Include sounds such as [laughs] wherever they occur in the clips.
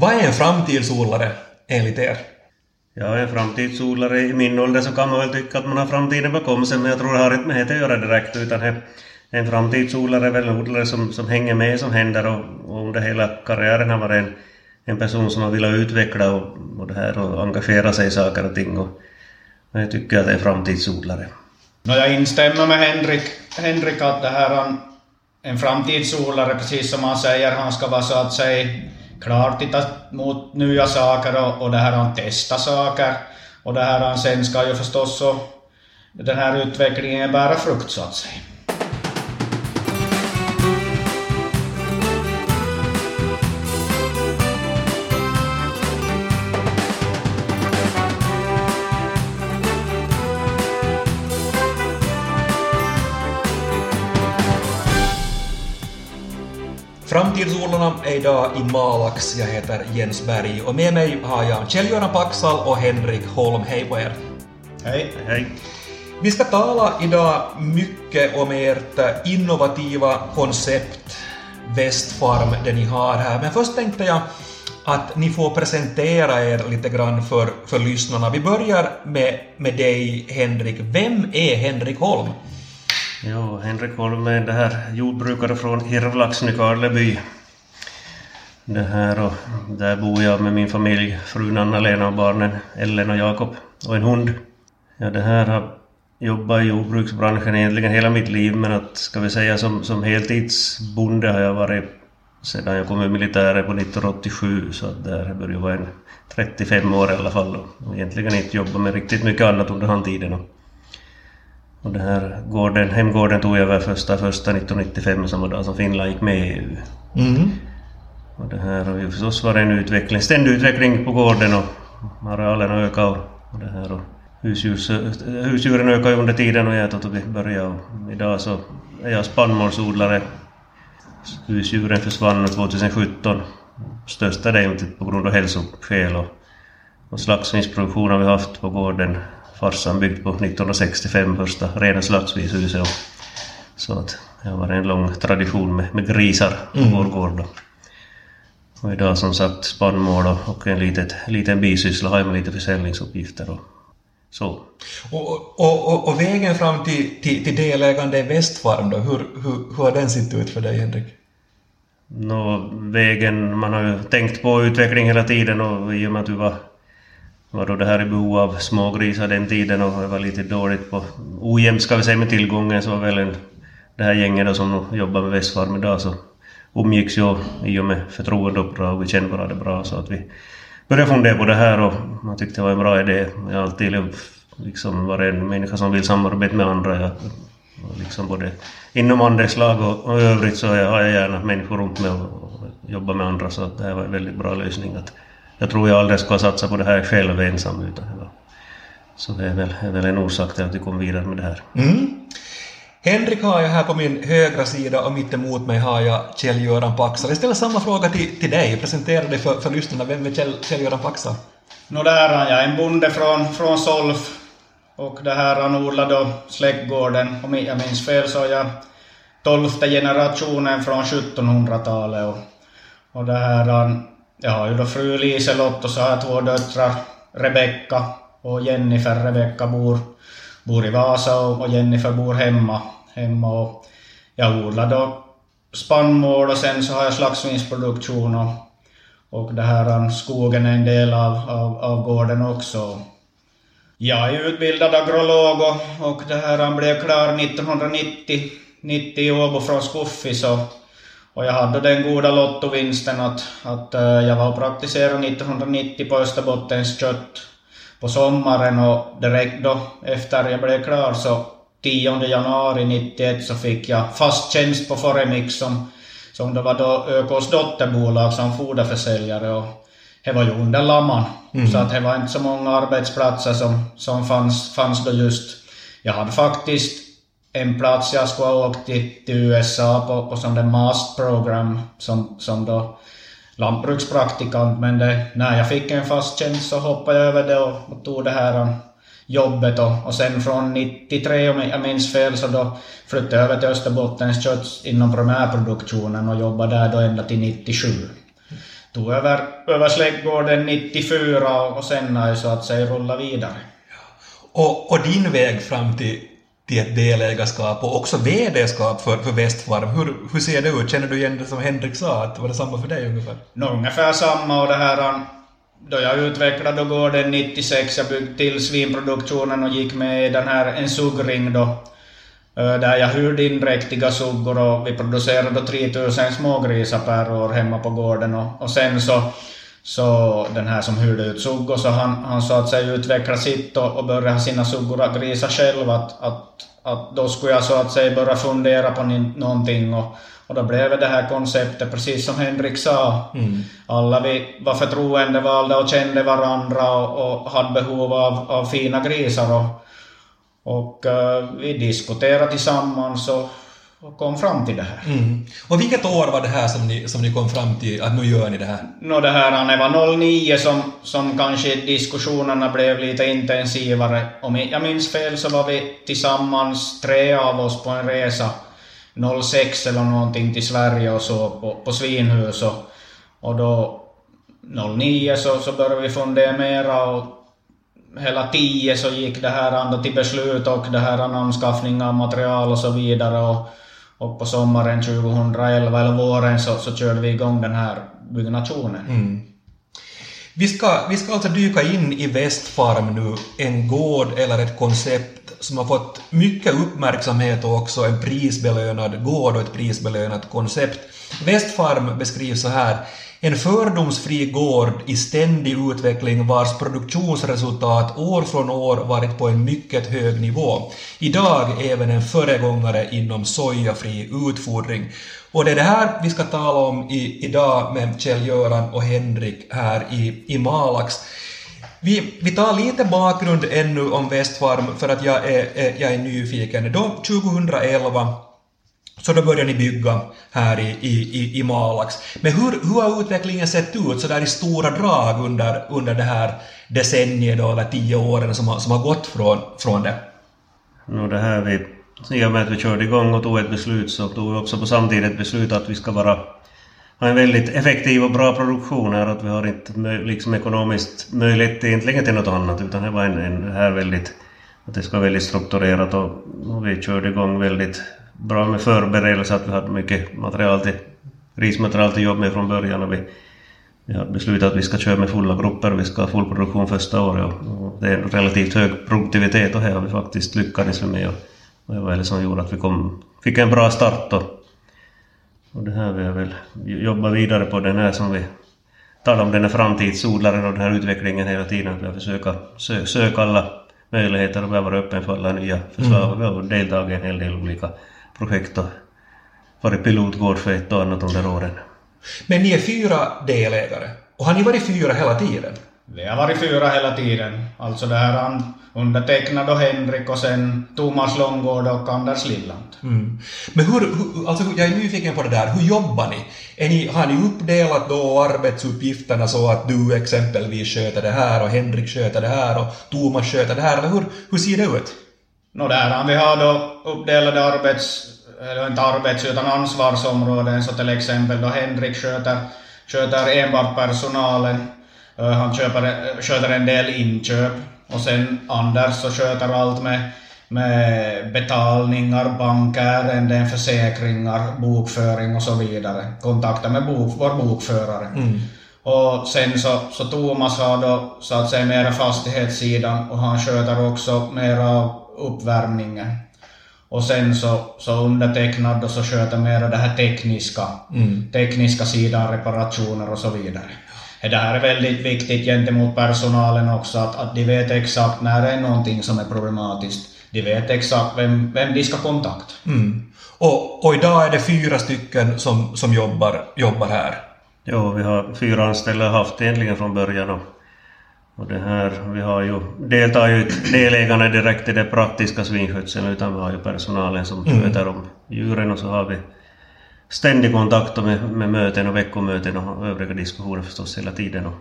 Vad är en framtidsodlare enligt er? Ja, en framtidsodlare i min ålder så kan man väl tycka att man har framtiden bakom sig, men jag tror det har inte med det att göra direkt, utan en framtidsodlare är väl en odlare som, som hänger med som händer och, och under hela karriären har varit en, en person som har velat utveckla och, och, det här och engagera sig i saker och ting. Och, och jag tycker att det är en framtidsodlare. No, jag instämmer med Henrik, Henrik att det här en framtidsodlare, precis som han säger, han ska vara så att säga klart titta mot nya saker och, och det här han testa saker. Och det här sen ska ju förstås så den här utvecklingen bära frukt så att säga. Framtidsodlarna är idag i Malax. Jag heter Jens Berg och med mig har jag Kjell-Göran Paxal och Henrik Holm. Hej på er! Hej! Hej! Vi ska tala idag mycket om ert innovativa koncept Västfarm, det ni har här. Men först tänkte jag att ni får presentera er lite grann för, för lyssnarna. Vi börjar med, med dig, Henrik. Vem är Henrik Holm? Jo, Henrik Holm är det här jordbrukare från Hirvlax, Nykarleby. Det här och där bor jag med min familj, frun Anna-Lena och barnen Ellen och Jakob och en hund. Ja, det här har jobbat i jordbruksbranschen egentligen hela mitt liv men att ska vi säga som, som heltidsbonde har jag varit sedan jag kom ur militären på 1987 så att där började jag vara en 35 år i alla fall och egentligen inte jobbat med riktigt mycket annat under den tiden. Och den här gården, hemgården tog jag över första, första 1995 samma dag som Finland gick med i EU. Mm. Och det här har ju förstås varit en utveckling, ständig utveckling på gården och arealen har ökat och, det här och husdjurs, husdjuren ökar under tiden och jag vi började och idag så är jag spannmålsodlare. Husdjuren försvann 2017. Största delen på grund av hälsoskäl och, och har vi haft på gården farsan byggde på 1965 första rena slaktsvishuset. Så att det har varit en lång tradition med, med grisar på mm. vår gård. Och idag som sagt spannmål och en litet, liten bisyssla har jag med lite försäljningsuppgifter och så. Och, och, och, och vägen fram till, till, till delägande i Västfarm då, hur, hur, hur har den sett ut för dig Henrik? Nå, vägen, man har ju tänkt på utveckling hela tiden och i och med att vi var var då det här i behov av smågrisar den tiden och det var lite dåligt på ojämnt ska vi säga med tillgången så var väl en, det här gänget då som jobbar med Västfarm idag så umgicks ju i och med förtroendeuppdrag och vi kände varandra bra så att vi började fundera på det här och man tyckte det var en bra idé. Jag har alltid liksom varit en människa som vill samarbeta med andra. Jag, liksom både inom andelslag och, och övrigt så har jag gärna människor runt mig och, och jobbar med andra så att det här var en väldigt bra lösning. Att, jag tror jag aldrig skulle ha satsat på det här själv ensam. Utan det var, så det är väl, är väl en orsak till att vi kom vidare med det här. Mm. Henrik har jag här på min högra sida och mitt emot mig har jag Kjell-Göran Paxal. Jag ställer samma fråga till, till dig. Presentera dig för, för lyssnarna. Vem är Kjell, Kjell-Göran Paxal? Nå där är jag en bonde från, från Solf. Och det här han odlade då släktgården. Om jag minns fel så är jag tolfte generationen från 1700-talet. Och, och det här han jag har ju då fru Liselott och så har jag två döttrar, Rebecka och Jennifer. Rebecka bor, bor i Vasa och, Jennifer bor hemma. hemma och jag odlar då spannmål och sen så har jag slagsvinsproduktion och, och det här skogen är en del av, av, av gården också. Jag är utbildad agrolog och, och det här blev klar 1990 90 i Åbo från Skuffis och och jag hade den goda lottovinsten att, att eh, jag var och praktiserade 1990 på Österbottens kött på sommaren och direkt då efter jag blev klar så 10 januari 91 så fick jag fast tjänst på Foremix som, som det var då ÖKs dotterbolag som foderförsäljare och det var ju under lamman. Mm. Så att det var inte så många arbetsplatser som, som fanns, fanns då just. Jag hade faktiskt en plats jag skulle ha åkt till, till USA på, på som det MAST program som, som då lantbrukspraktikant men det, när jag fick en fast tjänst så hoppade jag över det och, och tog det här um, jobbet och, och sen från 93 om jag minns fel så då flyttade jag över till Österbottens kött inom primärproduktionen och jobbade där då ända till 97. tog över, över släktgården 94 och sen har jag så att säga rullat vidare. Och, och din väg fram till, till ett delägarskap och också VD-skap för, för Västfarm, hur, hur ser det ut? Känner du igen det som Henrik sa, att var det samma för dig ungefär? Nå, ungefär samma och det här um, då jag utvecklade gården 96, jag byggde till svinproduktionen och gick med i den här en suggring då eh, där jag hyrde in dräktiga suggor och vi producerade då 3000 smågrisar per år hemma på gården och, och sen så så den här som hyrde ut suggor, så han, han så att säga utvecklade sitt och, och började ha sina suggor att grisa själv. Att, att, att då skulle jag så att säga börja fundera på någonting och, och då blev det här konceptet, precis som Henrik sa, mm. alla vi var förtroendevalda och kände varandra och, och hade behov av, av fina grisar. Och, och uh, vi diskuterade tillsammans och, och kom fram till det här. Mm. Och vilket år var det här som ni, som ni kom fram till att nu gör ni det här? Nå det här det var 09 som, som kanske diskussionerna blev lite intensivare. Om jag minns fel så var vi tillsammans, tre av oss, på en resa 06 eller någonting till Sverige och så på, på Svinhus och, och då 09 så, så började vi fundera mera och hela 10 så gick det här ändå till beslut och det här anskaffning av material och så vidare och, och på sommaren 2011 eller våren så, så körde vi igång den här byggnationen. Mm. Vi ska, vi ska alltså dyka in i Västfarm nu, en gård eller ett koncept som har fått mycket uppmärksamhet och också en prisbelönad gård och ett prisbelönat koncept. Västfarm beskrivs så här en fördomsfri gård i ständig utveckling vars produktionsresultat år från år varit på en mycket hög nivå. Idag även en föregångare inom sojafri utfodring. Och det är det här vi ska tala om i, idag med Kjell-Göran och Henrik här i, i Malax. Vi, vi tar lite bakgrund ännu om Västfarm för att jag är, jag är nyfiken. Då 2011 så då började ni bygga här i, i, i Malax. Men hur, hur har utvecklingen sett ut så där i stora drag under, under det här decenniet då, eller tio åren som har, som har gått från, från det? No, det här vi, I och med att vi körde igång och tog ett beslut så tog vi också på samtidigt ett beslut att vi ska vara ha en väldigt effektiv och bra produktion här. Att vi har inte liksom ekonomiskt möjlighet egentligen till något annat utan det var en, en här väldigt att det ska vara väldigt strukturerat och, och vi körde igång väldigt bra med förberedelse, att vi hade mycket material till, rismaterial till jobb med från början och vi, vi har beslutat att vi ska köra med fulla grupper, vi ska ha full produktion första året och, det är en relativt hög produktivitet och här har vi faktiskt lyckats med och, och det var det som gjorde att vi kom, fick en bra start och, och det här vi har väl jobbat vidare på den här som vi talar om den här framtidsodlaren och den här utvecklingen hela tiden. Att vi har försökt sö söka alla möjligheter och vi har varit öppen för alla nya förslag. Mm. Vi har deltagit i en hel del olika projekt och varit pilotgård för ett och annat under åren. Men ni är fyra delägare, och har ni varit fyra hela tiden? Vi har varit fyra hela tiden. Alltså det här undertecknad och Henrik och sen Thomas Långgård och Anders Lilland. Mm. Men hur, hur, alltså jag är nyfiken på det där, hur jobbar ni? Är ni har ni uppdelat då arbetsuppgifterna så att du exempelvis sköter det här och Henrik sköter det här och Thomas sköter det här, eller hur, hur ser det ut? No där vi har då uppdelade arbets, eller inte arbets utan ansvarsområden, så till exempel då Henrik sköter, sköter enbart personalen, han köper, sköter en del inköp och sen Anders så sköter allt med, med betalningar, bankärenden, försäkringar, bokföring och så vidare. Kontakter med bok, vår bokförare. Mm. Och sen så, så Thomas har då så att säga mera fastighetssidan och han sköter också mera uppvärmningen. Och sen så, så undertecknad och så sköter mera det här tekniska, mm. tekniska sidan, reparationer och så vidare. Det här är väldigt viktigt gentemot personalen också, att, att de vet exakt när det är någonting som är problematiskt. De vet exakt vem, vem de ska kontakta. Mm. Och, och idag är det fyra stycken som, som jobbar, jobbar här? Jo, vi har fyra anställda haft egentligen från början. Och och det här, vi har ju, deltar ju delägarna direkt i det praktiska svinskötseln utan vi har ju personalen som mm. sköter om djuren och så har vi ständig kontakt med, med möten och veckomöten och övriga diskussioner förstås hela tiden. Och,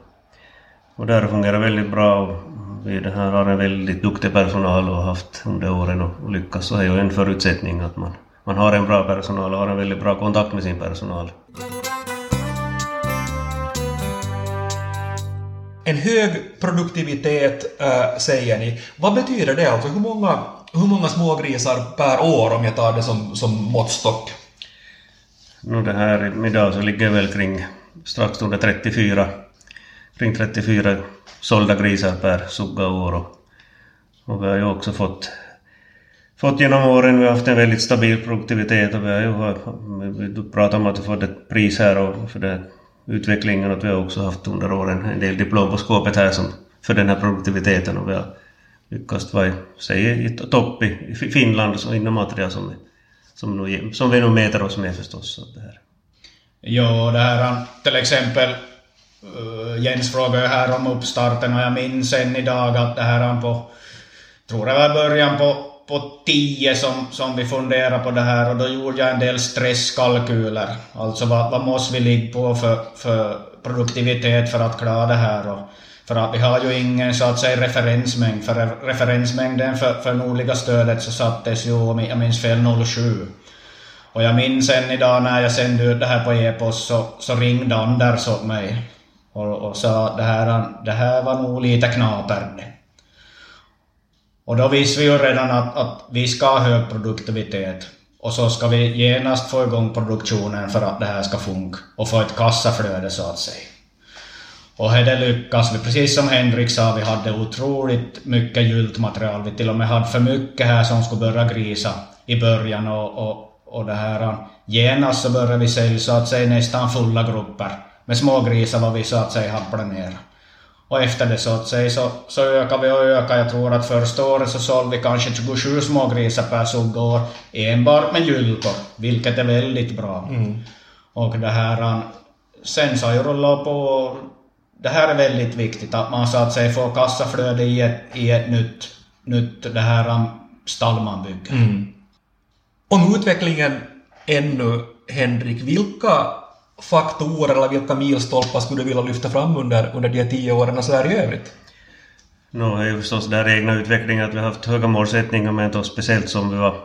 och där fungerar väldigt bra och vi det här har en väldigt duktig personal och har haft under åren och lyckats så är ju en förutsättning att man, man har en bra personal och har en väldigt bra kontakt med sin personal. En hög produktivitet äh, säger ni. Vad betyder det? Alltså hur många, hur många smågrisar per år om jag tar det som, som måttstock? No, det här idag så ligger väl kring strax under 34, kring 34 sålda grisar per sugga år. Och, och vi har ju också fått fått genom åren. Vi har haft en väldigt stabil produktivitet och vi har ju pratat om att vi fått ett pris här och för det utvecklingen att vi har också haft under åren en del diplom på skåpet här som, för den här produktiviteten och vi har lyckats vara säg, i topp i Finland så inom material som, som, nu, som vi nu mäter oss med förstås. Det här. Ja, det här till exempel eh, Jens frågade här om uppstarten och jag minns än idag att det här på, tror jag var början på på tio som, som vi funderade på det här och då gjorde jag en del stresskalkyler. Alltså vad, vad måste vi ligga på för, för produktivitet för att klara det här. Och för att vi har ju ingen så att säga referensmängd. För referensmängden för, för nordliga stödet så sattes ju, om jag minns fel, 07. Och jag minns än idag när jag sände ut det här på e-post så, så ringde Anders åt mig och, och sa att det här, det här var nog lite knapert. Och då visste vi ju redan att, att vi ska ha hög produktivitet. Och så ska vi genast få igång produktionen för att det här ska funka och få ett kassaflöde så att säga. Och det lyckas vi. Precis som Henrik sa, vi hade otroligt mycket gyltmaterial. Vi till och med hade för mycket här som skulle börja grisa i början och, och, och det här. Genast så började vi sälja så att säga nästan fulla grupper med smågrisar vad vi så att säga hade planerat. Och efter det så att säga så, så ökar vi och ökar. Jag tror att första året så sålde vi kanske 27 smågrisar per suggår enbart med gyltor, vilket är väldigt bra. Mm. Och det här, sen så har jag rullat på det här är väldigt viktigt, att man så att säga får kassaflöde i ett, i ett nytt, nytt det här stall man bygger. Mm. Om utvecklingen ännu, Henrik, vilka faktorer eller vilka milstolpar skulle du vilja lyfta fram under, under de tio åren så här i övrigt? No, det är ju förstås den egna utvecklingen att vi har haft höga målsättningar men då speciellt som vi var,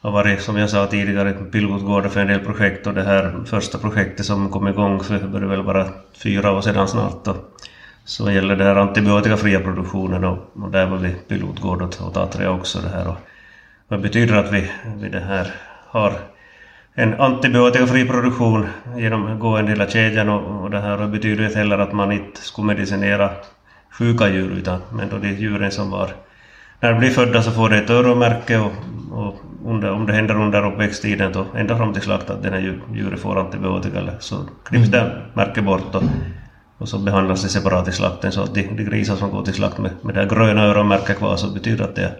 har varit, som jag sa tidigare, pilotgårdar för en del projekt och det här första projektet som kom igång för det började väl bara fyra år sedan snart. då. så gäller det här antibiotikafria produktionen och, och där var vi pilotgård åt, åt Atria också. Det här och det betyder att vi, vi det här har en antibiotikafri produktion genomgående hela kedjan och, och det här. Betyder inte heller att man inte skulle medicinera sjuka djur utan men då de djuren som var när de blir födda så får de ett öronmärke och, och under, om det händer under uppväxttiden då ända fram till slakt att den här djuret får antibiotika så klipps det märket bort och, och så behandlas det separat i slakten. Så att de, de grisar som går till slakt med, med det gröna öronmärket kvar så betyder att det är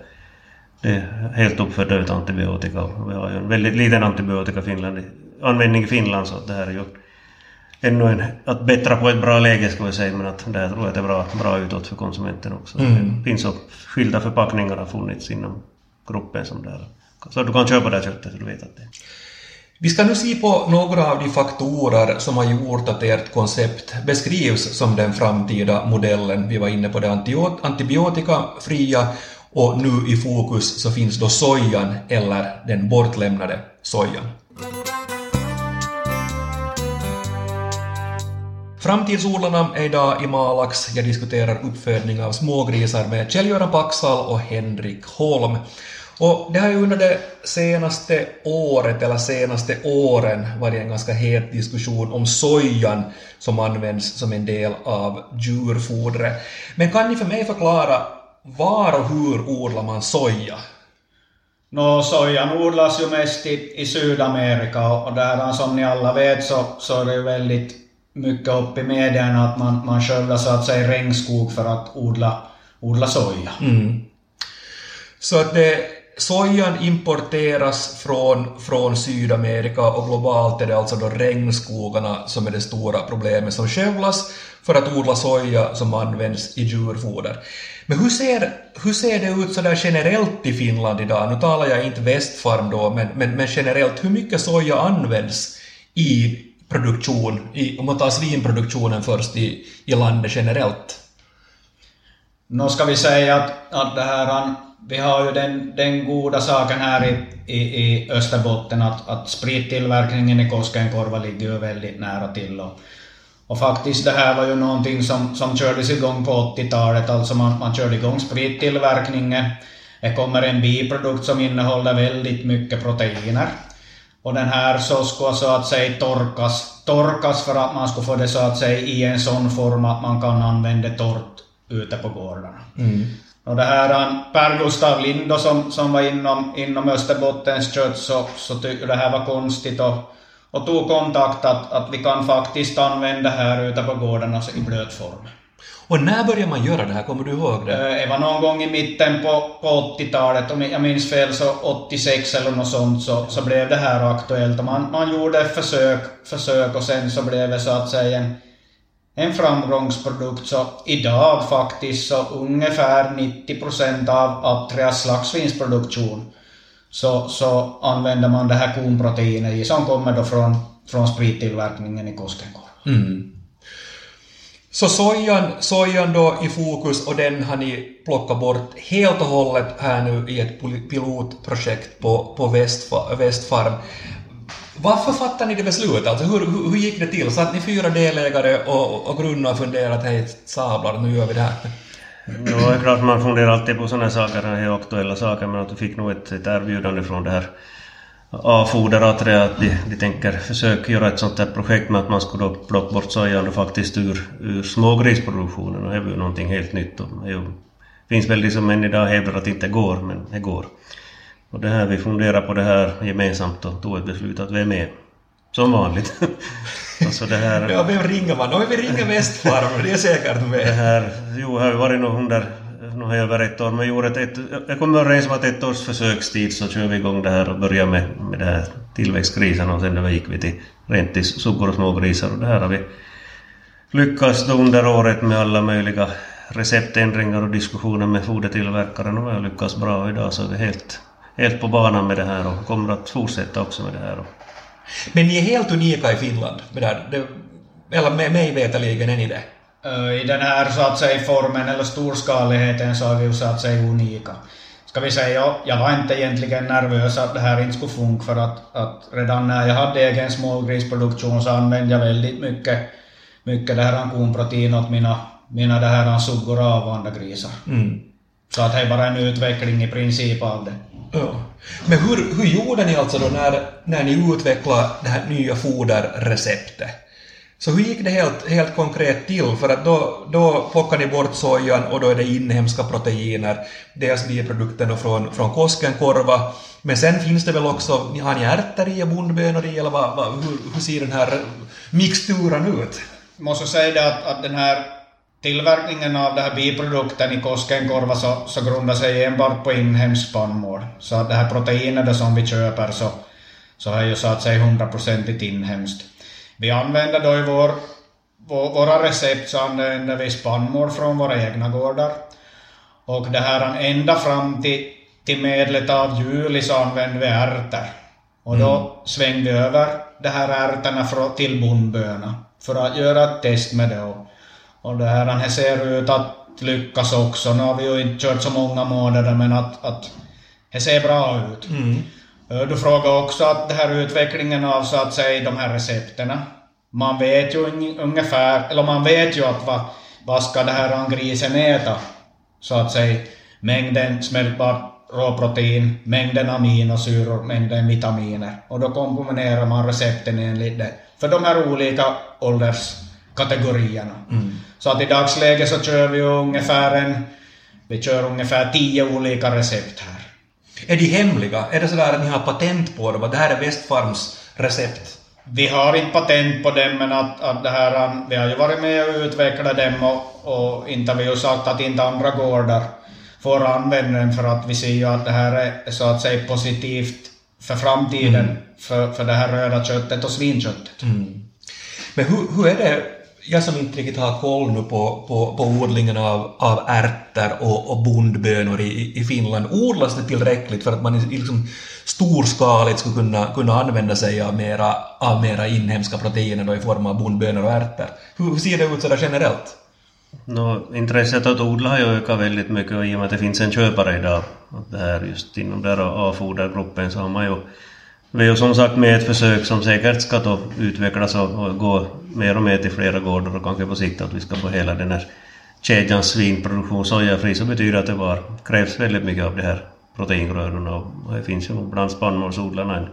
det är helt uppfödda utan antibiotika. Vi har ju en väldigt liten antibiotika Finland, användning i Finland så det här är ju ännu en, att bättra på ett bra läge ska vi säga men att det här tror jag att det är bra, bra utåt för konsumenten också. Mm. Det finns så skilda förpackningar har funnits inom gruppen som där. Så du kan köpa det här köttet så du vet att det vi ska nu se på några av de faktorer som har gjort att ert koncept beskrivs som den framtida modellen. Vi var inne på det antibiotikafria och nu i fokus så finns då sojan eller den bortlämnade sojan. Framtidsodlarna är idag i Malax. Jag diskuterar uppfödning av smågrisar med Kjell-Göran Paxal och Henrik Holm. Och det har ju under det senaste året, eller senaste åren, varit en ganska het diskussion om sojan som används som en del av djurfodret. Men kan ni för mig förklara var och hur odlar man soja? Nå, sojan odlas ju mest i, i Sydamerika och där som ni alla vet så, så är det väldigt mycket upp i medierna att man, man skövlar så att säga regnskog för att odla, odla soja. Mm. Så att det, sojan importeras från, från Sydamerika och globalt är det alltså då regnskogarna som är det stora problemet som skövlas för att odla soja som används i djurfoder. Men hur ser, hur ser det ut sådär generellt i Finland idag? Nu talar jag inte Västfarm då, men, men, men generellt, hur mycket soja används i produktion, i, om man tar svinproduktionen först i, i landet generellt? Nu ska vi säga att, att det här, vi har ju den, den goda saken här i, i, i Österbotten att, att sprittillverkningen i Koskenkorva ligger ju väldigt nära till. Och, Och faktiskt det här var ju någonting som, som kördes igång på 80-talet, alltså man, man körde igång sprittillverkningen. Det kommer en biprodukt som innehåller väldigt mycket proteiner. Och den här så ska så att säga torkas, torkas för att man ska få det så att säga i en sån form att man kan använda torrt ute på gårdarna. Mm. Och det här Per Gustav Lindo som, som var inom, inom Österbottens kött så, så tyckte det här var konstigt och, och tog kontakt att, att vi kan faktiskt använda det här ute på gårdarna i blöt form. Och när började man göra det här? Kommer du ihåg det? Eh, det var någon gång i mitten på, på 80-talet, om jag minns fel så 86 eller något sånt, så, så blev det här aktuellt. Man, man gjorde ett försök, försök och sen så blev det så att säga en, en framgångsprodukt. Så idag faktiskt så ungefär 90% av Atrias slaktsvinsproduktion så, så använder man det här konproteinet i som kommer då från, från sprittillverkningen i Koskenkorva. Mm. Så sojan, sojan då i fokus och den har ni plockat bort helt och hållet här nu i ett pilotprojekt på, på Västfarm. Varför fattade ni det beslutet? Alltså hur, hur, hur gick det till? Satt ni fyra delägare och, och grunnade och funderade att hej sablar, nu gör vi det här? Mm. Ja, det är klart man funderar alltid på sådana saker, det är aktuella saker, men att du fick nog ett, ett erbjudande från det här avfoder det att de, de tänker försöka göra ett sånt här projekt med att man skulle plocka bort sojan faktiskt ur, ur smågrisproduktionen och det är ju någonting helt nytt. Och det finns väl de som än idag hävdar att det inte går, men det går. Och det här, vi funderar på det här gemensamt och tog ett beslut att vi är med. Som vanligt. [laughs] alltså det här... Ja, vem ringer man? Vi ringer Västfarm, det är säkert med. Det här, jo, har ju varit nog under nu har jag över ett år, men gjorde ett, jag kom överens om att ett års försökstid så kör vi igång det här och börjar med, med det här tillväxtgrisen och sen då gick vi till rent till suggor och smågrisar och det här har vi lyckats under året med alla möjliga receptändringar och diskussioner med fodertillverkaren och vi har lyckats bra idag så är vi helt, helt på banan med det här och kommer att fortsätta också med det här. Men ni är helt unika i Finland med det här, det, eller med mig veterligen är ni det? I den här så att säga formen eller storskaligheten så är vi ju så att säga unika. Ska vi säga, jag, jag var inte egentligen nervös att det här inte skulle funka för att, att redan när jag hade egen smågrisproduktion så använde jag väldigt mycket, mycket det här konprotein åt mina, mina det här suggor och avvanda grisar. Mm. Så att det är bara en utveckling i princip av det. Ja. Men hur, hur gjorde ni alltså då när, när ni utvecklade det här nya foderreceptet? Så hur gick det helt, helt konkret till? För att då, då plockar ni bort sojan och då är det inhemska proteiner, dels biprodukten från, från Koskenkorva, men sen finns det väl också, har ni ärtor i och bondbönor i eller vad, vad, hur, hur ser den här mixturen ut? Jag måste säga det att, att den här tillverkningen av den här biprodukten i Koskenkorva så, så grundar sig enbart på inhemskt spannmål. Så att det här proteinet som vi köper så, så är ju så att säga hundraprocentigt inhemskt. Vi använder då i vår, våra recept så använder vi spannmål från våra egna gårdar. Och det här ända fram till, till medlet av juli så använder vi ärtor. Och då mm. svängde vi över de här ärtorna till bondböna för att göra ett test med det. Och det här det ser ut att lyckas också. Nu har vi ju inte kört så många månader men att, att det ser bra ut. Mm. Du frågar också att den här utvecklingen av så att säga de här recepterna. Man vet ju ungefär, eller man vet ju att vad, vad ska det här grisen äta? Så att säga mängden smältbart råprotein, mängden aminosyror, mängden vitaminer. Och då kombinerar man recepten enligt det. För de här olika ålderskategorierna. Mm. Så att i dagsläget så kör vi ungefär en, vi kör ungefär tio olika recept här. Är de hemliga? Är det sådär att ni har patent på dem, att det här är Westfarms recept? Vi har inte patent på dem, men att, att det här, vi har ju varit med och utvecklat dem och, och inte har vi ju sagt att inte andra gårdar får använda den för att vi ser ju att det här är så att säga positivt för framtiden mm. för, för det här röda köttet och svinköttet. Mm. Men hur, hur är det jag som inte riktigt har koll nu på, på, på odlingen av, av ärtor och, och bondbönor i, i Finland, odlas det tillräckligt för att man liksom storskaligt skulle kunna, kunna använda sig av mera, av mera inhemska proteiner då i form av bondbönor och ärtor? Hur, hur ser det ut sådär generellt? No, intresset att odla har ju ökat väldigt mycket och i och med att det finns en köpare idag, det här just inom där A-fodergruppen så har man ju vi är ju som sagt med ett försök som säkert ska då utvecklas och, och gå mer och mer till flera gårdar och kanske på sikt att vi ska få hela den här kedjans svinproduktion sojafri så betyder att det var, krävs väldigt mycket av de här proteingrödorna och det finns ju bland spannmålsodlarna en,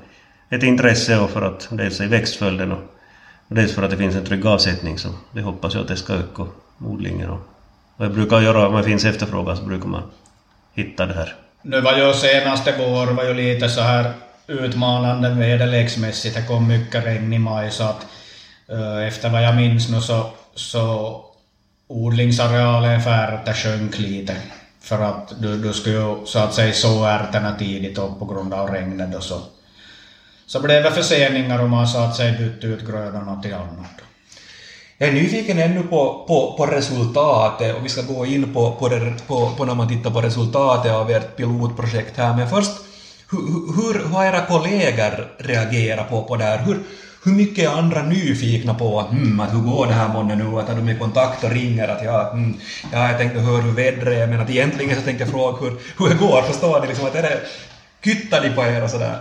ett intresse för att dels i växtföljden och dels för att det finns en trygg avsättning så det hoppas jag att det ska öka odlingen och, och jag brukar göra, om det finns efterfrågan så brukar man hitta det här. Nu var ju senaste vår var ju lite så här utmanande väderleksmässigt. Det kom mycket regn i maj så att uh, efter vad jag minns nu så, så odlingsarealen för ärtor sjönk lite. För att du, du skulle ju så att säga så ärtorna tidigt och på grund av regnet då så, så blev det förseningar och man så att säga bytte ut grödorna till annat. Jag är nyfiken ännu på, på, på resultatet och vi ska gå in på, på, det, på, på när man tittar på resultatet av ert pilotprojekt här. Men först, hur, hur, har era kollegor reagerat på, på det här? Hur, hur mycket är andra nyfikna på att, mm, att hur går det här månne nu? Att de är i kontakt och ringer att ja, mm, ja jag tänkte höra hur vädret är men att egentligen så tänkte jag fråga hur, hur det går. Förstår ni liksom att är det kyttar ni på er och sådär?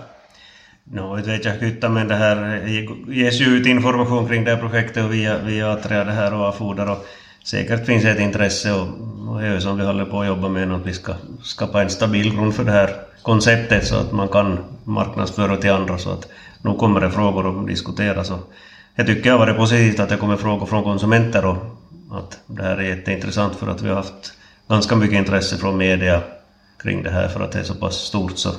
No, inte vet jag kytta, men det här ges ju ut information kring det här projektet via, via Atria det här och Afoder och säkert finns ett intresse och, och det är ju som vi håller på att jobba med att vi ska skapa en stabil grund för det här konceptet så att man kan marknadsföra till andra. Så att nu kommer det frågor att diskuteras och jag tycker det har varit positivt att det kommer frågor från konsumenter och att det här är jätteintressant för att vi har haft ganska mycket intresse från media kring det här för att det är så pass stort. Så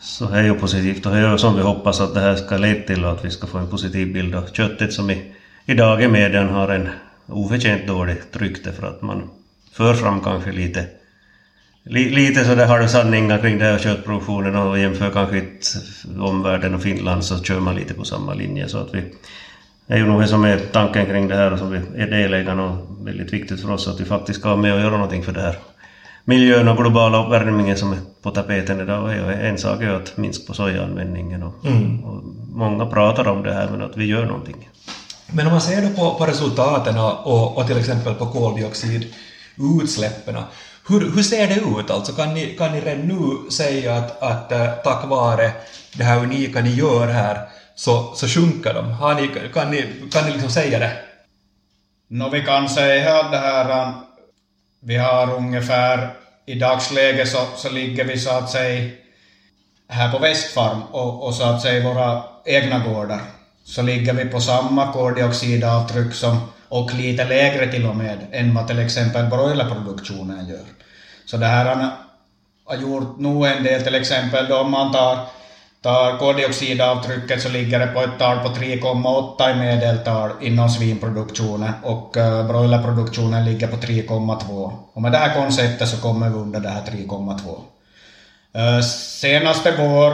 så det är ju positivt och det är ju som vi hoppas att det här ska leda till och att vi ska få en positiv bild av köttet som i, idag i medien har en oförtjänt dåligt rykte för att man för fram kanske lite lite sådär halvsanningar kring den här köttproduktionen och jämför kanske omvärlden och Finland så kör man lite på samma linje så att vi det är ju nog det som är tanken kring det här och som vi är delägarna och väldigt viktigt för oss att vi faktiskt ska vara med och göra någonting för det här miljön och globala uppvärmningen som är på tapeten idag. En sak är att minska på sojaanvändningen och, mm. och, många pratar om det här men att vi gör någonting. Men om man ser då på, på resultaten och, och till exempel på koldioxidutsläppen, hur, hur ser det ut? Alltså kan ni, kan ni redan nu säga att, att eh, tack vare det här unika ni gör här så, så sjunker de? Har ni, kan ni, kan ni liksom säga det? No, vi kan säga att det här eh, vi har ungefär, i dagsläget så, så ligger vi så att säga här på Västfarm och, och så att säga våra egna gårdar. Så ligger vi på samma koldioxidavtryck som, och lite lägre till och med, än vad till exempel broilerproduktionen gör. Så det här har gjort nog en del, till exempel då om man tar tar koldioxidavtrycket så ligger det på ett tal på 3,8 i medeltal inom svinproduktionen och eh, broilerproduktionen ligger på 3,2. Och med det här konceptet så kommer vi under det här 3,2. Senaste vår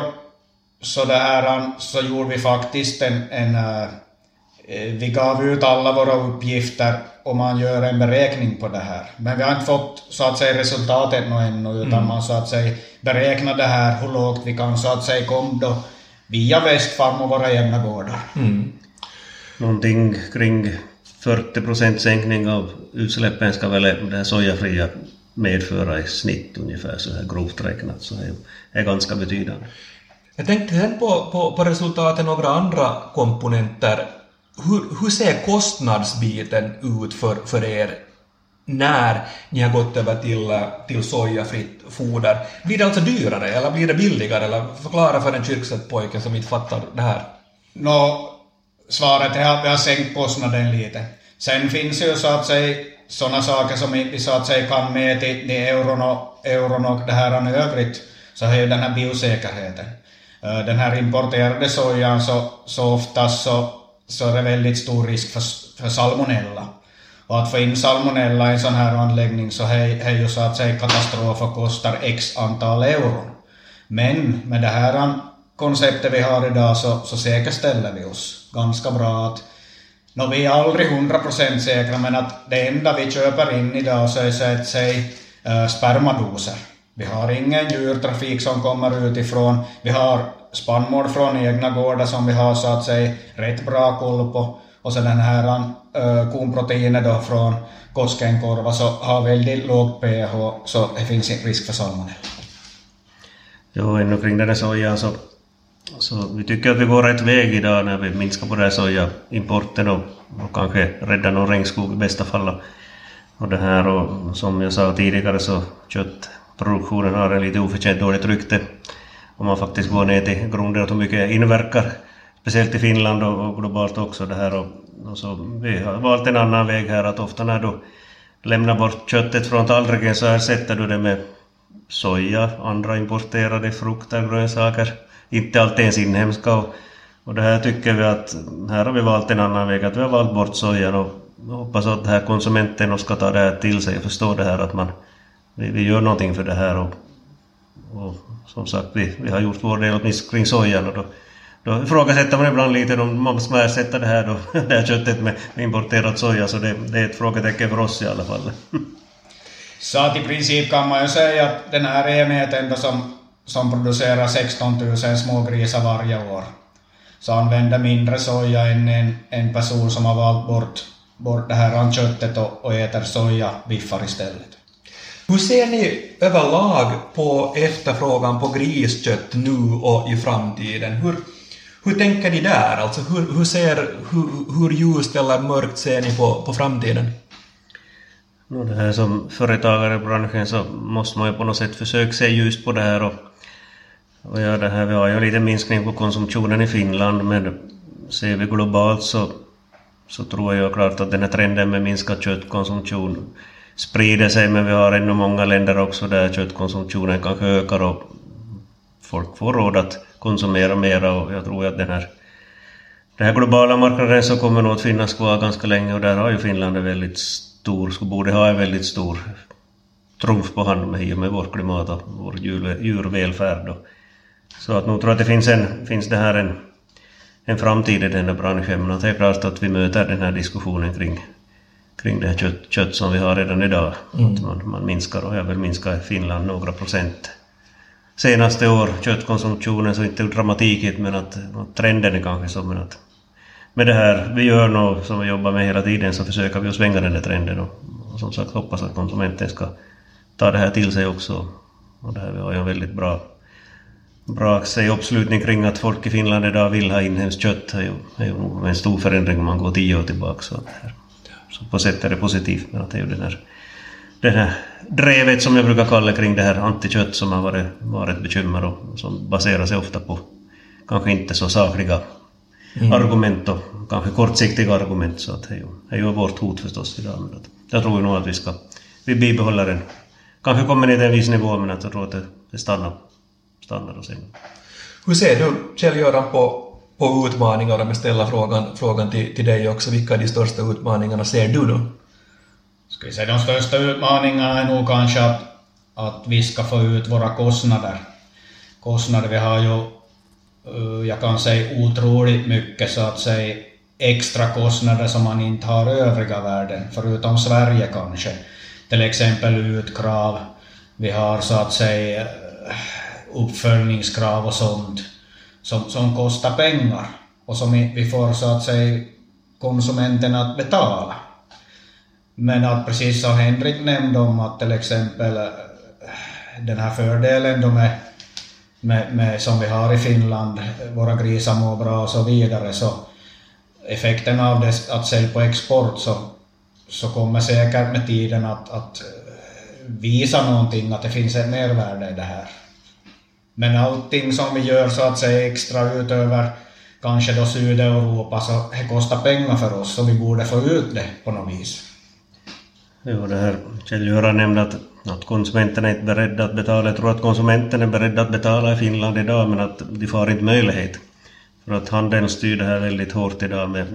så, det här, så gjorde vi faktiskt en, en uh, vi gav ut alla våra uppgifter och man gör en beräkning på det här. Men vi har inte fått så att säga resultatet ännu utan mm. man så att säga beräknar det här hur lågt vi kan så att säga komma då via Västfarm och våra egna gårdar. Mm. Någonting kring 40 procent sänkning av utsläppen ska väl det här sojafria medföra i snitt ungefär så här grovt räknat så det är ganska betydande. Jag tänkte sen på, på, på resultatet några andra komponenter hur, hur ser kostnadsbiten ut för, för er när ni har gått över till, till sojafritt foder? Blir det alltså dyrare eller blir det billigare? Eller förklara för en kyrksett pojke som inte fattar det här. Nå, svaret är att vi har sänkt kostnaden lite. Sen finns ju så att säga sådana saker som vi så att säga kan med till, euron, och, euron och det här övrigt, så är ju den här biosäkerheten. Eh, den här importerade sojan så, så oftast så så är det väldigt stor risk för, för salmonella. Och att få in salmonella i en sån här anläggning så är ju så att säga katastrof och kostar x antal euro. Men med det här konceptet vi har idag så, så säkerställer vi oss ganska bra att no, vi är aldrig 100% säkra men att det enda vi köper in idag så är så att säga eh, spermadoser. Vi har ingen djurtrafik som kommer utifrån. Vi har spannmål från egna gårdar som vi har så att säga rätt bra koll på. Och sen den här eh, äh, konproteinet då från Koskenkorva så har väldigt lågt pH så det finns inte risk för salmonella. Jo, ännu kring den här sojan så Så vi tycker att vi går rätt väg idag när vi minskar på den här sojaimporten och, och kanske räddar någon regnskog i bästa fall. Och det här och som jag sa tidigare så kött, Produktionen har en lite oförtjänt dåligt rykte. Om man faktiskt går ner till grunden och hur mycket det inverkar. Speciellt i Finland och, och globalt också det här. Och, och, så vi har valt en annan väg här att ofta när du lämnar bort köttet från tallriken så ersätter du det med soja, andra importerade frukter, grönsaker inte alltid ens inhemska. Och, och det här tycker vi att här har vi valt en annan väg, att vi har valt bort sojan och hoppas att det här konsumenten ska ta det här till sig och förstå det här att man, vi, vi gör någonting för det här och, och som sagt vi, vi har gjort vår del åtminstone kring sojan och då, då ifrågasätter man ibland lite om man ska ersätta det här, då, [laughs] det här köttet med, importerad soja så det, det är ett frågetecken för oss i alla fall. [laughs] Så att i princip kan man ju säga att den här enheten då som som producerar 16 000 smågrisar varje år. Så använder mindre soja än en, en person som har valt bort, bort det här köttet och, och äter sojabiffar istället. Hur ser ni överlag på efterfrågan på griskött nu och i framtiden? Hur, hur tänker ni där? Alltså hur, hur, ser, hur, hur ljust eller mörkt ser ni på, på framtiden? No, det här som företagare i branschen så måste man ju på något sätt försöka se ljust på det här och och ja, det här, vi har ju en liten minskning på konsumtionen i Finland, men ser vi globalt så, så tror jag klart att den här trenden med minskad köttkonsumtion sprider sig, men vi har ännu många länder också där köttkonsumtionen kanske ökar och folk får råd att konsumera mera och jag tror att den här den här globala marknaden så kommer nog att finnas kvar ganska länge och där har ju Finland en väldigt stor, borde ha en väldigt stor trumf på hand med, i och med vårt klimat och vår djur, djurvälfärd. Och så att nog tror jag att det finns, en, finns det här en, en framtid i den här branschen, men det är klart att vi möter den här diskussionen kring, kring det här kött, kött som vi har redan idag. Mm. Att man, man minskar, och jag vill minska i Finland några procent senaste år, köttkonsumtionen, så inte dramatikigt, men att, trenden är kanske så, men att med det här vi gör nu, som vi jobbar med hela tiden, så försöker vi att svänga den där trenden och, och som sagt hoppas att konsumenten ska ta det här till sig också. Och det här vi har ju en väldigt bra bra säg uppslutning kring att folk i Finland idag vill ha inhemskt kött Det är ju, är ju en stor förändring om man går tio år tillbaka. Så, här. Så på sätt är det positivt, men att det är ju den här, den här drevet som jag brukar kalla kring det här antikött som har varit, varit ett bekymmer och som baserar sig ofta på kanske inte så sakliga mm. argument och kanske kortsiktiga argument. Så att det är ju, det är ju vårt hot förstås idag. Men att, jag tror nog att vi ska vi bibehåller den. Kanske kommer ner till en viss nivå men att jag tror att det, det stannar stannar och sen... Hur ser du, Kjell-Göran, på, på utmaningar? Om jag ställer frågan, frågan till, till dig också. Vilka är de största utmaningarna ser du då? Ska vi säga de största utmaningarna är nog kanske att, att vi ska få ut våra kostnader. Kostnader, vi har ju, eh, jag kan säga otroligt mycket så att säga extra kostnader som man inte har i övriga världen, förutom Sverige kanske. Till exempel utkrav, vi har så att säga eh, uppföljningskrav och sånt som, som kostar pengar och som vi får så att säga konsumenten att betala. Men att precis som Henrik nämnde om att till exempel eh, den här fördelen då med, med, med, som vi har i Finland, våra grisar mår bra och så vidare, så effekten av det att sälja på export så, så kommer säkert med tiden att, att eh, visa någonting, att det finns ett mervärde i det här. Men allting som vi gör så att säga extra utöver kanske då Sydeuropa så det kostar pengar för oss så vi borde få ut det på något vis. Jo, det här Kjell-Göran nämnde att, att konsumenterna är inte beredda att betala. Jag tror att konsumenten är beredd att betala i Finland idag men att de får inte möjlighet. För att handeln styr det här väldigt hårt idag. Med,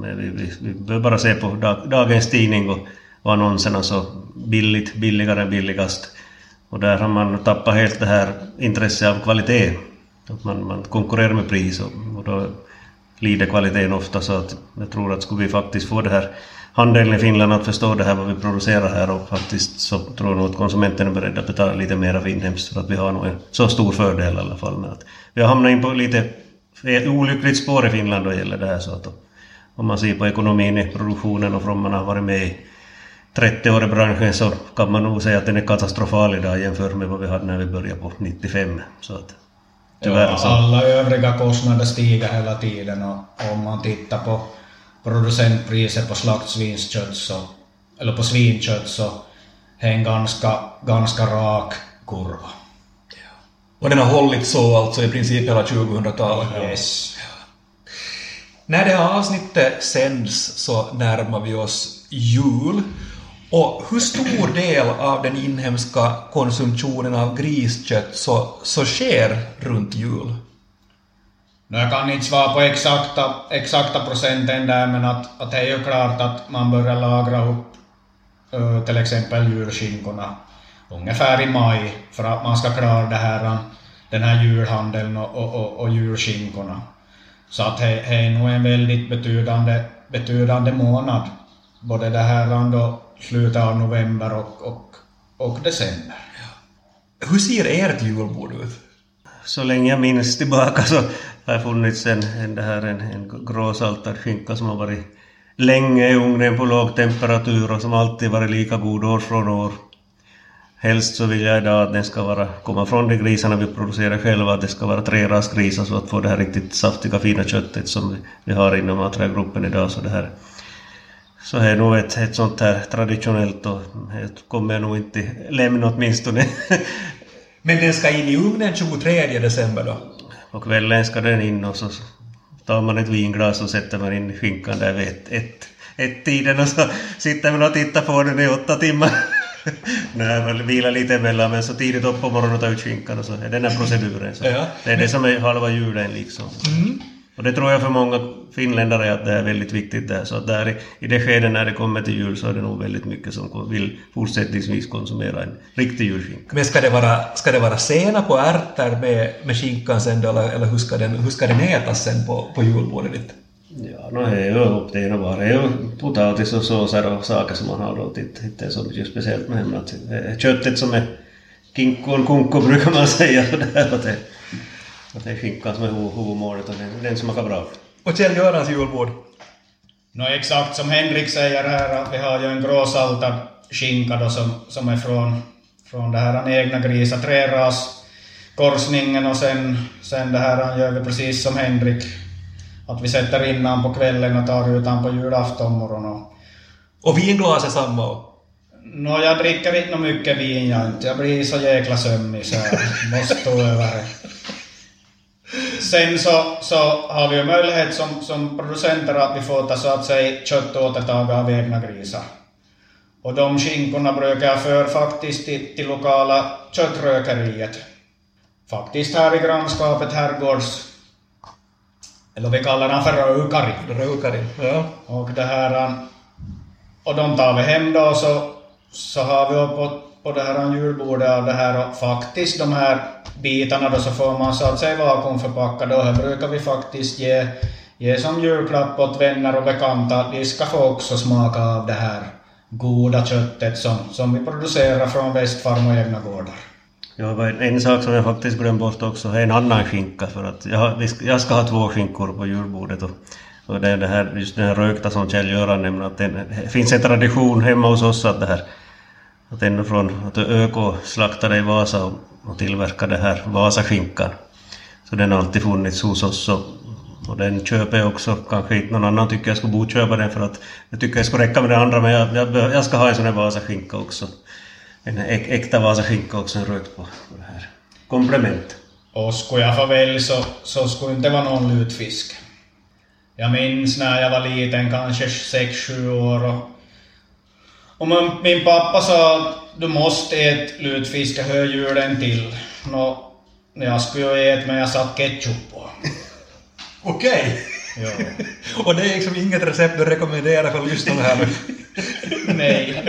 med vi, vi, vi behöver bara se på dag, dagens tidning och, och annonserna så billigt, billigare än billigast. Och där har man tappat helt det här intresset av kvalitet. Att man, man konkurrerar med pris och, och då lider kvaliteten ofta så att jag tror att skulle vi faktiskt få det här handeln i Finland att förstå det här vad vi producerar här och faktiskt så tror jag nog att konsumenten är beredd att betala lite mer för inhemskt för att vi har nog en så stor fördel i alla fall med att vi har hamnat in på lite olyckligt spår i Finland då gäller det här så att om man ser på ekonomin i produktionen och från man har varit med i 30 år i branschen så kan man nog säga att den är katastrofal idag jämfört med vad vi hade när vi började på 95. Så att Tyvärr Ja, så. alla övriga kostnader stiger hela tiden och om man tittar på producentpriset på slaktsvinskött så, eller på svinkött så är en ganska, ganska rak kurva. Och den har hållit så alltså i princip hela 2000-talet. Yes. När det här avsnittet sänds så närmar vi oss jul. Och hur stor del av den inhemska konsumtionen av griskött så, så sker runt jul? No, jag kan inte svara på exakta, exakta procenten där men att, att det är ju klart att man börjar lagra upp eh, till exempel julskinkorna ungefär i maj för att man ska klara det här, den här julhandeln och, och, och, och julskinkorna. Så att det, det är nog en väldigt betydande, betydande månad. Både det här då, slutet av november och, och, och december. Hur ser ert julbord ut? Så länge jag minns tillbaka så har det funnits en, en, det här, en, en gråsaltad skinka som har varit länge i ugnen på låg temperatur och som alltid varit lika god år från år. Helst så vill jag idag att den ska vara, komma från de grisarna vi producerar själva, att det ska vara trerasgrisar så att få det här riktigt saftiga fina köttet som vi, vi har inom maträgruppen idag. Så det här så är nog ett, ett sånt här traditionellt och det kommer jag nog inte lämna åtminstone. [laughs] Men den ska in i ugnen 23 december då? På kvällen ska den in och så tar man ett vinglas och sätter man in skinkan där vid ett, ett, ett tiden och så sitter man och tittar på den i åtta timmar. [laughs] Nej, man vilar lite emellan men så tidigt upp på morgonen och tar ut skinkan och så är den här proceduren. Så Ja. Det är det som är halva julen liksom. Och det tror jag för många finländare att det är väldigt viktigt där. Så att där i, det skedet när det kommer till jul så är det nog väldigt mycket som vill fortsättningsvis konsumera en riktig julskinka. Men ska det vara, ska det vara senap och ärtor med, med skinkan sen då, eller, eller hur, ska den, hur ska den ätas sen på, på julbordet ditt? Ja, no det är ju upp det ena bara. Det är ju potatis och såser och saker som man har då. Det är inte så mycket speciellt med hemma. Är Köttet som är kinkon kunko brukar man [laughs] säga. Så där, att, det, är skinkan som är hu- huvudmålet och den, den smakar bra. Och Kjell-Görans julbord? Nå exakt som Henrik säger här, att vi har ju en gråsaltad skinka då som, som är från, från det här egna grisa träras korsningen och sen, sen det här gör vi precis som Henrik. Att vi sätter in han på kvällen och tar ut han på julafton morgon. Och, Och vinglas är samma. Nå, jag dricker inte nå mycket vin jag inte. Jag blir så jäkla sömnig så jag måste stå över det. Sen så, så har vi ju möjlighet som, som producenter att vi får ta så att säga köttåtertag av egna grisar. Och de skinkorna brukar jag för faktiskt till, till lokala köttrökeriet. Faktiskt här i grannskapet Herrgårds... Eller vi kallar den för Rökari. Rökarin. Ja. Och det här... Och de tar vi hem då så, så har vi och där det här julbordet av det här och faktiskt de här bitarna då så får man så att säga vakuumförpacka då. Här brukar vi faktiskt ge, ge som julklapp åt vänner och bekanta. De ska få också smaka av det här goda köttet som, som vi producerar från Västfarm och egna gårdar. Ja, en, sak som jag faktiskt glömde bort också är en annan skinka för att jag, ska- jag ska ha två skinkor på julbordet och, och det är det här, just den här rökta som Kjell-Göran nämnde att det finns en tradition hemma hos oss att det här att ända från att ÖK slaktade i Vasa och, och tillverkade här Vasaskinkan. Så den har alltid funnits hos oss och, och den köper jag också. Kanske inte någon annan tycker jag skulle bo köpa den för att jag tycker jag skulle räcka med det andra men jag, jag, jag ska ha en sån här Vasaskinka också. En äk, äkta Vasaskinka också, en rökt på, på det här. Komplement. Och skulle jag få välja så, så skulle inte vara någon lutfisk. Jag minns när jag var liten, kanske 6-7 år och, och min, min pappa sa att du måste äta lutfisk, julen till. Nå, jag skulle ju äta men jag satt ketchup på. [laughs] Okej. [laughs] Och det är liksom inget recept du rekommenderar för lyssnarna här nu. [laughs] Nej.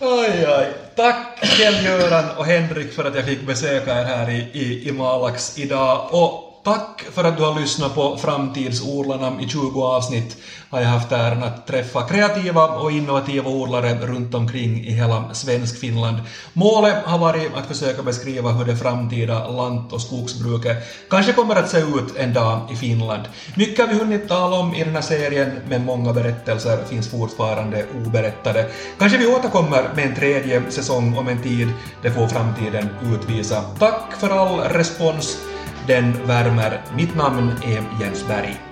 Oj, oj. Tack Kjell-Göran och Henrik för att jag fick besöka er här i, i, i Malax idag. Och tack för att du har lyssnat på Framtidsodlarna. I 20 avsnitt har jag haft äran att träffa kreativa och innovativa odlare runt omkring i hela Svenskfinland. Målet har varit att försöka beskriva hur det framtida lant och skogsbruket kanske kommer att se ut en dag i Finland. Mycket har vi hunnit tala om i den här serien, men många berättelser finns fortfarande oberättade. Kanske vi återkommer med en tredje säsong om en tid, det får framtiden utvisa. Tack för all respons, den värmer. Mitt namn är Jens Berg.